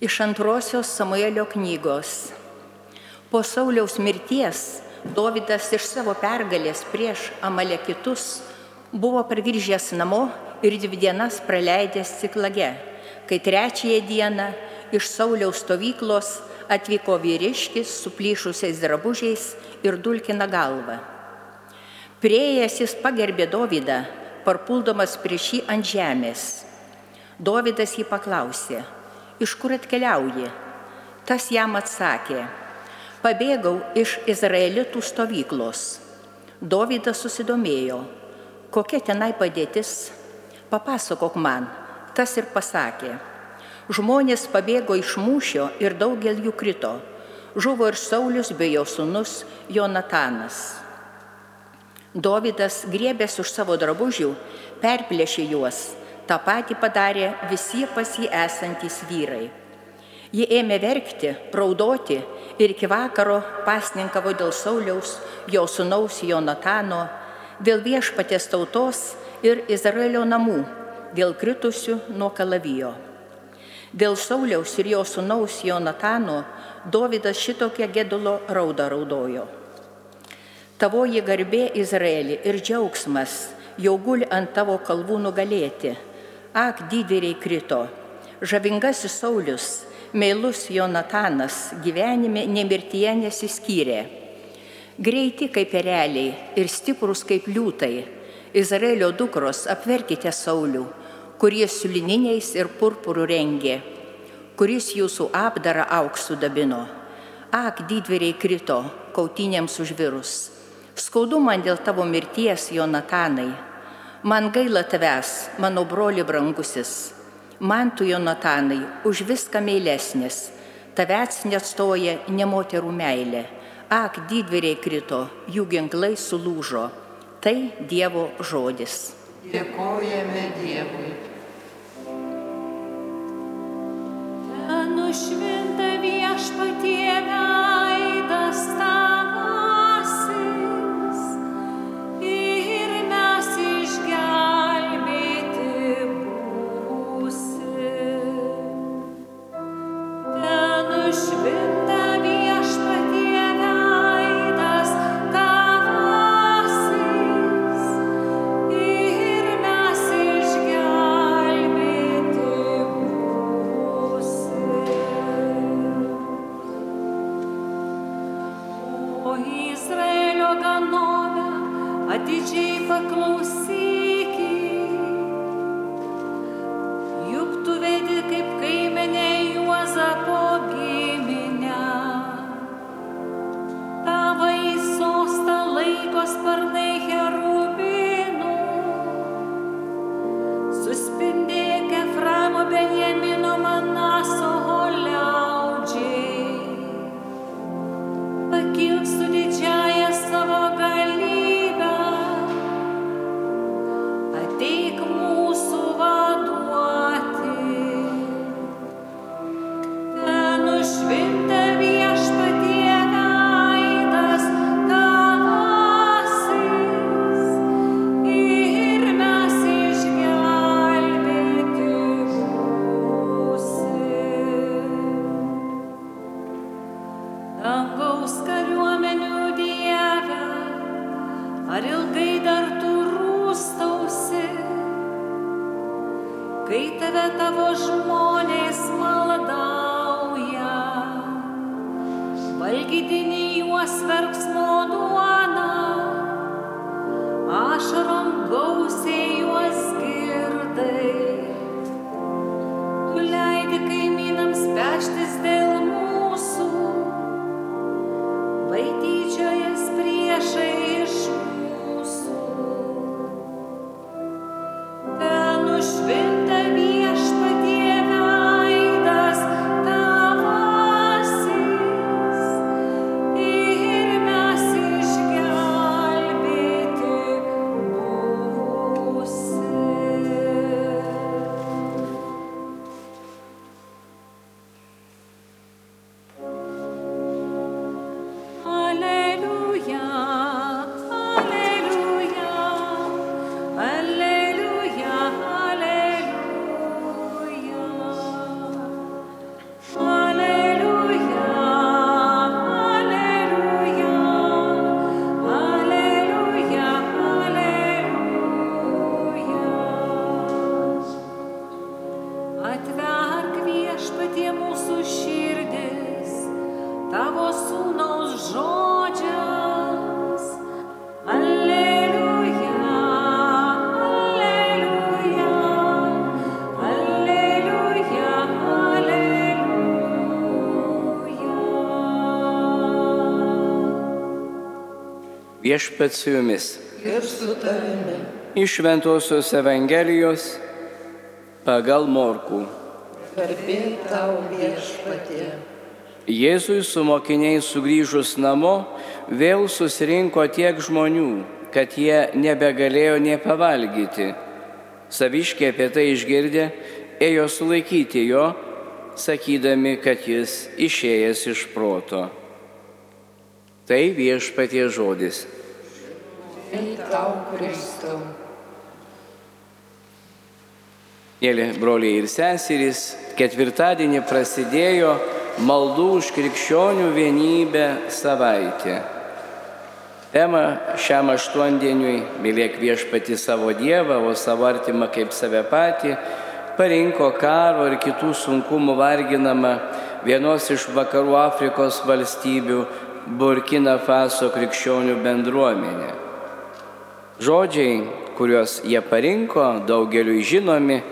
Iš antrosios Samuelio knygos. Po Sauliaus mirties Dovydas iš savo pergalės prieš Amalekitus buvo pargrįžęs namo ir dvi dienas praleidęs ciklage, kai trečiąją dieną iš Sauliaus stovyklos atvyko vyriškis su plyšusiais drabužiais ir dulkina galvą. Prieėjęs jis pagerbė Dovydą, parpuldamas prieš jį ant žemės. Dovydas jį paklausė, iš kur atkeliauji? Tas jam atsakė, pabėgau iš izraelitų stovyklos. Dovydas susidomėjo, kokia tenai padėtis, papasakok man. Tas ir pasakė, žmonės pabėgo iš mūšio ir daugel jų krito. Žuvo ir Saulis bei jo sunus Jonatanas. Dovydas griebės už savo drabužių, perplėšė juos Ta patį padarė visi pas jį esantys vyrai. Ji ėmė verkti, raudoti ir iki vakaro pasninkavo dėl Sauliaus, jo sunaus Jonatano, dėl viešpatės tautos ir Izraelio namų, dėl kritusių nuo kalavijo. Dėl Sauliaus ir jo sunaus Jonatano Dovydas šitokią gedulo raudą raudojo. Tavoji garbė Izraeli ir džiaugsmas jau guli ant tavo kalvų nugalėti Ak, didvyriai krito, žavingasis Saulis, meilus Jonatanas gyvenime nemirtyje nesiskyrė. Greiti kaip ereliai ir stiprus kaip liūtai, Izraelio dukros apverkite Saulių, kurie su lininiais ir purpurų rengė, kuris jūsų apdarą auksų dabino. Ak, didvyriai krito, kautinėms užvirus. Skaudu man dėl tavo mirties, Jonatanai Man gaila tavęs, mano broli brangusis, man tu Jonatanai už viską meilesnis, tavęs neatstoja ne moterų meilė. Ak, didvyriai krito, jų ginklai sulūžo. Tai Dievo žodis. Dėkojame Dievui. Nušvinta viešpatie veidas tavasis Viešpat su jumis. Ir su tavimi. Iš Ventosios Evangelijos pagal Morkų. Garbė tau viešpatie. Jėzui su mokiniais sugrįžus namo vėl susirinko tiek žmonių, kad jie nebegalėjo nie pavalgyti. Saviškiai apie tai išgirdę, ėjo sulaikyti jo, sakydami, kad jis išėjęs iš proto. Tai viešpatie žodis. Ei tau, Kristau. Mėly broliai ir seserys, ketvirtadienį prasidėjo maldų už krikščionių vienybę savaitė. Tema šiam aštuondieniui - mylėk viešpati savo Dievą, o savo artimą kaip save patį - parinko karo ir kitų sunkumų varginamą vienos iš vakarų Afrikos valstybių Burkina Faso krikščionių bendruomenė. Žodžiai, kuriuos jie parinko, daugeliu žinomi,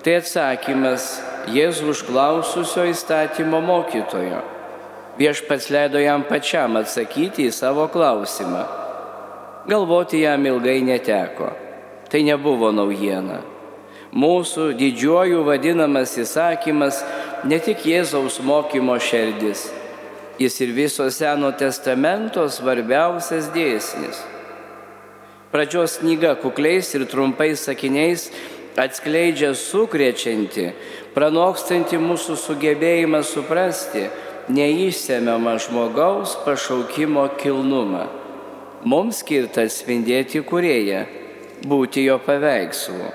tai atsakymas Jėzų užklaususio įstatymo mokytojo. Viešpats leido jam pačiam atsakyti į savo klausimą. Galvoti jam ilgai neteko. Tai nebuvo naujiena. Mūsų didžiuoju vadinamas įsakymas ne tik Jėzaus mokymo šerdis, jis ir viso Seno testamento svarbiausias dėsnis. Pradžios knyga kukliais ir trumpais sakiniais atskleidžia sukrečianti, pranokstanti mūsų sugebėjimą suprasti neįsemiamą žmogaus pašaukimo kilnumą. Mums skirta atspindėti kurėją, būti jo paveikslu.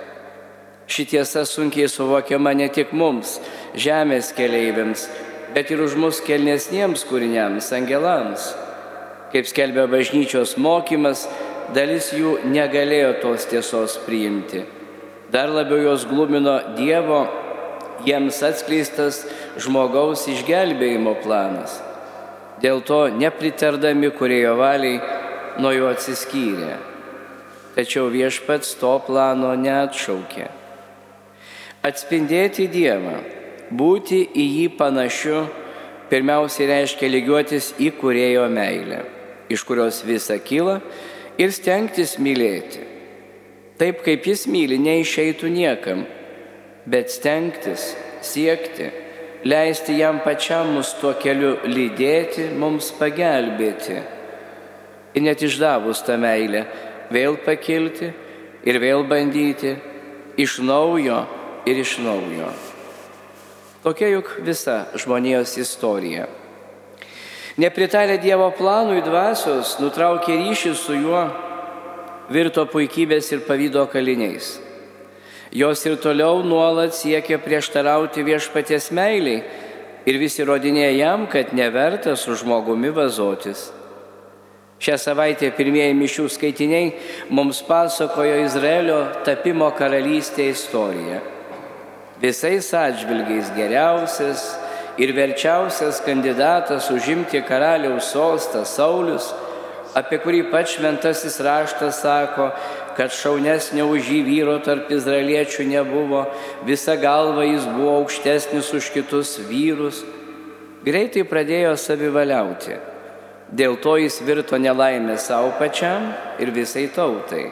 Šitiesa sunkiai suvokiama ne tik mums, žemės keleiviams, bet ir už mus kelnesniems kūriniams, angelams. Kaip skelbia bažnyčios mokymas, dalis jų negalėjo tos tiesos priimti. Dar labiau jos glumino Dievo jiems atskleistas žmogaus išgelbėjimo planas. Dėl to nepritardami kurėjo valiai nuo jo atsiskyrė. Tačiau viešpats to plano neatšaukė. Atspindėti Dievą, būti į jį panašiu, pirmiausiai reiškia lygiuotis į kurėjo meilę, iš kurios visa kyla ir stengtis mylėti. Taip kaip jis myli, neišeitų niekam, bet stengtis, siekti, leisti jam pačiam mus tuo keliu lydėti, mums pagelbėti. Ir net išdavus tą meilę, vėl pakilti ir vėl bandyti iš naujo ir iš naujo. Tokia juk visa žmonijos istorija. Nepritarę Dievo planui dvasios, nutraukė ryšį su juo, virto puikybės ir pavydo kaliniais. Jos ir toliau nuolat siekia prieštarauti viešpaties meiliai ir vis įrodinėja jam, kad neverta su žmogumi vazotis. Šią savaitę pirmieji mišių skaitiniai mums pasakojo Izraelio tapimo karalystė istoriją. Visais atžvilgiais geriausias ir verčiausias kandidatas užimti karaliaus sostą Saulis, apie kurį pats šventasis raštas sako, kad šaunesnio už jį vyro tarp izraeliečių nebuvo, visa galva jis buvo aukštesnis už kitus vyrus, greitai pradėjo savivaliauti. Dėl to jis virto nelaimę savo pačiam ir visai tautai.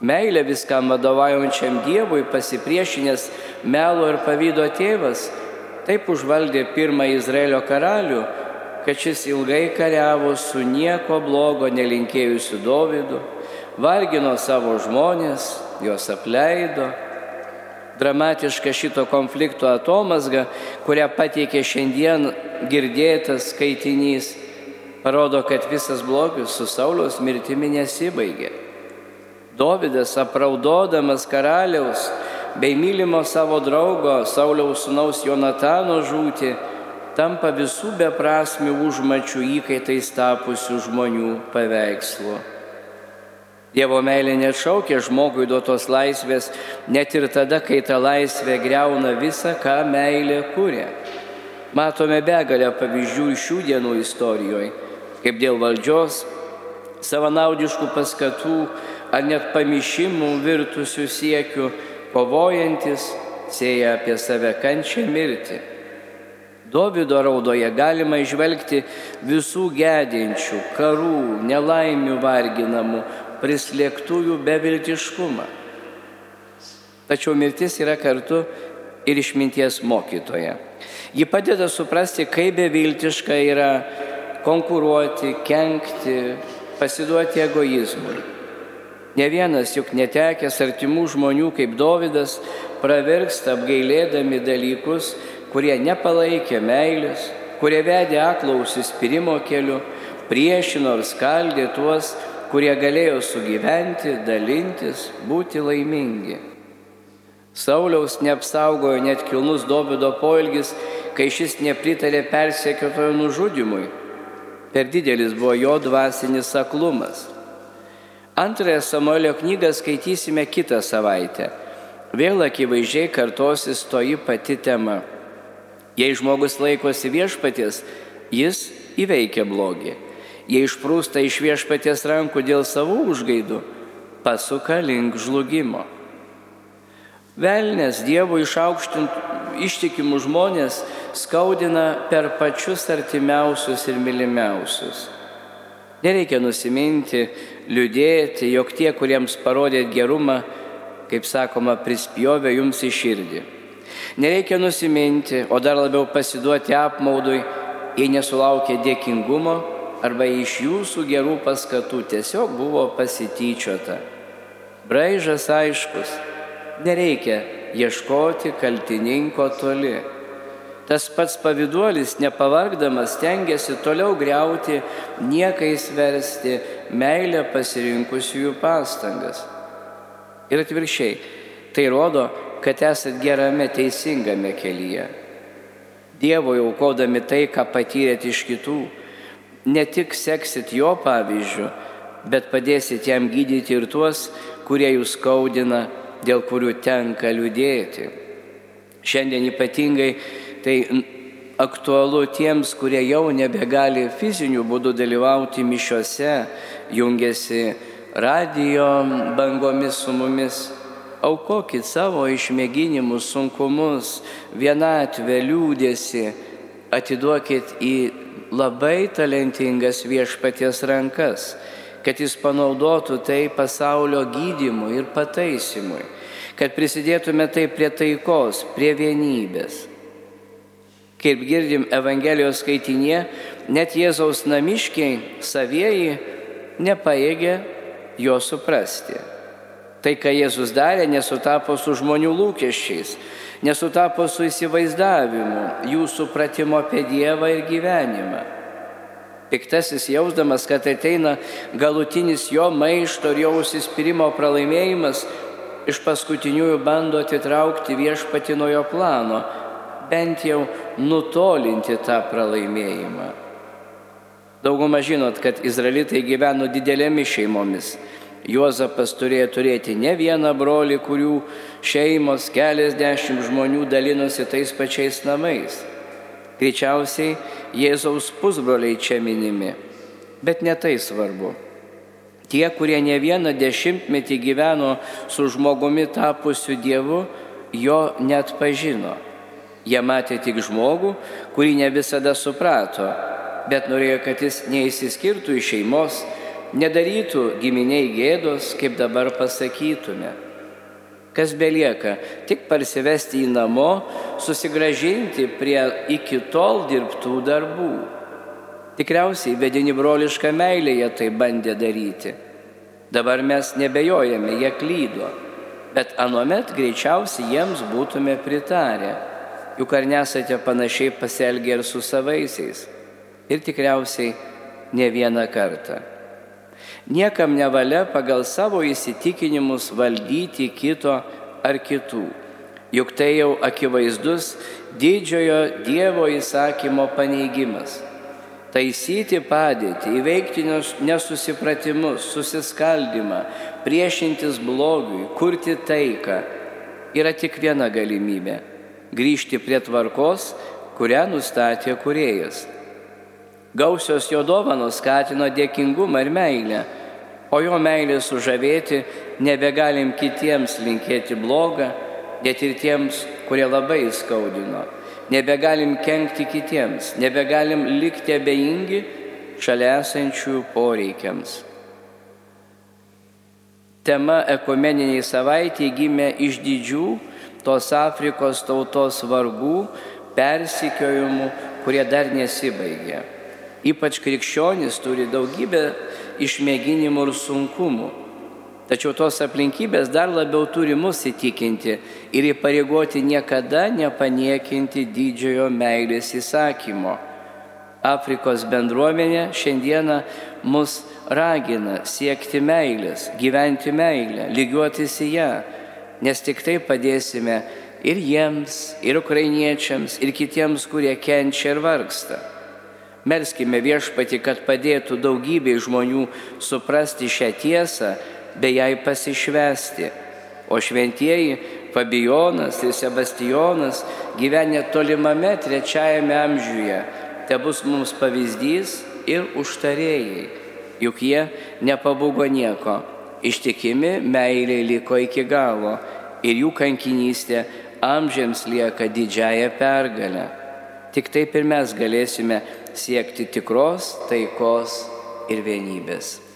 Meilė viskam vadovaujančiam Dievui pasipriešinęs melo ir pavydo tėvas taip užvaldė pirmą Izraelio karalių, kad šis ilgai kariavo su nieko blogo nelinkėjusiu Dovydu, vargino savo žmonės, juos apleido. Dramatiška šito konflikto atomasga, kurią pateikė šiandien girdėtas skaitinys, parodo, kad visas blogis su Sauliaus mirtimi nesibaigė. Dovydas apraudodamas karaliaus bei mylimo savo draugo Sauliaus sūnaus Jonatano žūti, tampa visų beprasmių užmačių įkaitais tapusių žmonių paveikslu. Dievo meilė nešaukia žmogui duotos laisvės, net ir tada, kai ta laisvė greuna visą, ką meilė kūrė. Matome begalę pavyzdžių iš šių dienų istorijoje, kaip dėl valdžios, savanaudiškų paskatų ar net pamišimų virtusių siekių, kovojantis, sėja apie save kančią mirti. Dovido raudoje galima išvelgti visų gedinčių, karų, nelaimių varginamų, prislėgtųjų beviltiškumą. Tačiau mirtis yra kartu ir išminties mokytoja. Ji padeda suprasti, kaip beviltiška yra konkuruoti, kenkti, pasiduoti egoizmui. Ne vienas juk netekęs artimų žmonių kaip Dovydas pravirksta apgailėdami dalykus, kurie nepalaikė meilės, kurie vedė aklausis pirimo keliu, priešino ir skaldė tuos, kurie galėjo sugyventi, dalintis, būti laimingi. Sauliaus neapsaugojo net kilnus Dovido poelgis, kai šis nepritarė persekiotojo nužudimui. Per didelis buvo jo dvasinis aklumas. Antrąją Samuelio knygą skaitysime kitą savaitę. Vėl akivaizdžiai kartosis toji pati tema. Jei žmogus laikosi viešpaties, jis įveikia blogį. Jei išprūsta iš viešpaties rankų dėl savų užgaidų, pasuka link žlugimo. Velnės Dievo išaukštintų ištikimų žmonės skaudina per pačius artimiausius ir mylimiausius. Nereikia nusiminti, liūdėti, jog tie, kuriems parodėt gerumą, kaip sakoma, prispjovė jums į širdį. Nereikia nusiminti, o dar labiau pasiduoti apmaudui, jei nesulaukė dėkingumo arba iš jūsų gerų paskatų tiesiog buvo pasityčiota. Braižas aiškus nereikia ieškoti kaltininko toli. Tas pats pavyduolis, nepavargdamas, tengiasi toliau greuti, niekais versti meilę pasirinkusiųjų pastangas. Ir atvirkščiai, tai rodo, kad esat gerame, teisingame kelyje. Dievo aukodami tai, ką patyrėt iš kitų, ne tik seksit jo pavyzdžių, bet padėsit jam gydyti ir tuos, kurie jūs skaudina dėl kurių tenka liūdėti. Šiandien ypatingai tai aktualu tiems, kurie jau nebegali fizinių būdų dalyvauti mišiuose, jungiasi radio bangomis su mumis. Aukokit savo išmėginimus, sunkumus, vienatvę, liūdėsi, atiduokit į labai talentingas viešpaties rankas kad jis panaudotų tai pasaulio gydimui ir pataisimui, kad prisidėtume tai prie taikos, prie vienybės. Kaip girdim Evangelijos skaitinė, net Jėzaus namiškiai savieji nepaėgė jo suprasti. Tai, ką Jėzus darė, nesutapo su žmonių lūkesčiais, nesutapo su įsivaizdavimu, jų supratimo apie Dievą ir gyvenimą. Piktasis jausdamas, kad ateina galutinis jo maišto ir jo užsispyrimo pralaimėjimas, iš paskutiniųjų bando atitraukti viešpati nuo jo plano, bent jau nutolinti tą pralaimėjimą. Daugumą žinot, kad izraelitai gyveno didelėmis šeimomis. Juozapas turėjo turėti ne vieną brolį, kurių šeimos keliasdešimt žmonių dalinosi tais pačiais namais. Greičiausiai Jėzaus pusbroliai čia minimi, bet ne tai svarbu. Tie, kurie ne vieną dešimtmetį gyveno su žmogumi tapusiu Dievu, jo net pažino. Jie matė tik žmogų, kurį ne visada suprato, bet norėjo, kad jis neįsiskirtų iš šeimos, nedarytų giminiai gėdos, kaip dabar pasakytume. Kas belieka? Tik parsivesti į namo, susigražinti prie iki tol dirbtų darbų. Tikriausiai vedini brolišką meilę jie tai bandė daryti. Dabar mes nebejojame, jie klydo. Bet anuomet greičiausiai jiems būtume pritarę. Juk ar nesate panašiai pasielgę ir su savaisiais? Ir tikriausiai ne vieną kartą. Niekam nevalia pagal savo įsitikinimus valdyti kito ar kitų. Juk tai jau akivaizdus didžiojo Dievo įsakymo paneigimas. Taisyti padėtį, įveikti nesusipratimus, susiskaldimą, priešintis blogiui, kurti taiką yra tik viena galimybė - grįžti prie tvarkos, kurią nustatė kuriejas. Gausios jo dovanos skatino dėkingumą ir meilę, o jo meilė sužavėti nebegalim kitiems linkėti blogą, net ir tiems, kurie labai skaudino. nebegalim kenkti kitiems, nebegalim likti abejingi šalia esančių poreikiams. Tema ekumeniniai savaitė gimė iš didžių tos Afrikos tautos vargų, persikiojimų, kurie dar nesibaigė. Ypač krikščionys turi daugybę išmėginimų ir sunkumų. Tačiau tos aplinkybės dar labiau turi mus įtikinti ir įpareigoti niekada nepaniekinti didžiojo meilės įsakymo. Afrikos bendruomenė šiandieną mus ragina siekti meilės, gyventi meilę, lygiuotis į ją, nes tik tai padėsime ir jiems, ir ukrainiečiams, ir kitiems, kurie kenčia ir vargsta. Melskime viešpati, kad padėtų daugybei žmonių suprasti šią tiesą bei jai pasišvesti. O šventieji Fabijonas ir Sebastijonas gyvenę tolimame trečiajame amžiuje, te bus mums pavyzdys ir užtarėjai, juk jie nepabūgo nieko, ištikimi meiliai liko iki galo ir jų kankinystė amžiams lieka didžiaja pergalė. Tik taip ir mes galėsime siekti tikros taikos ir vienybės.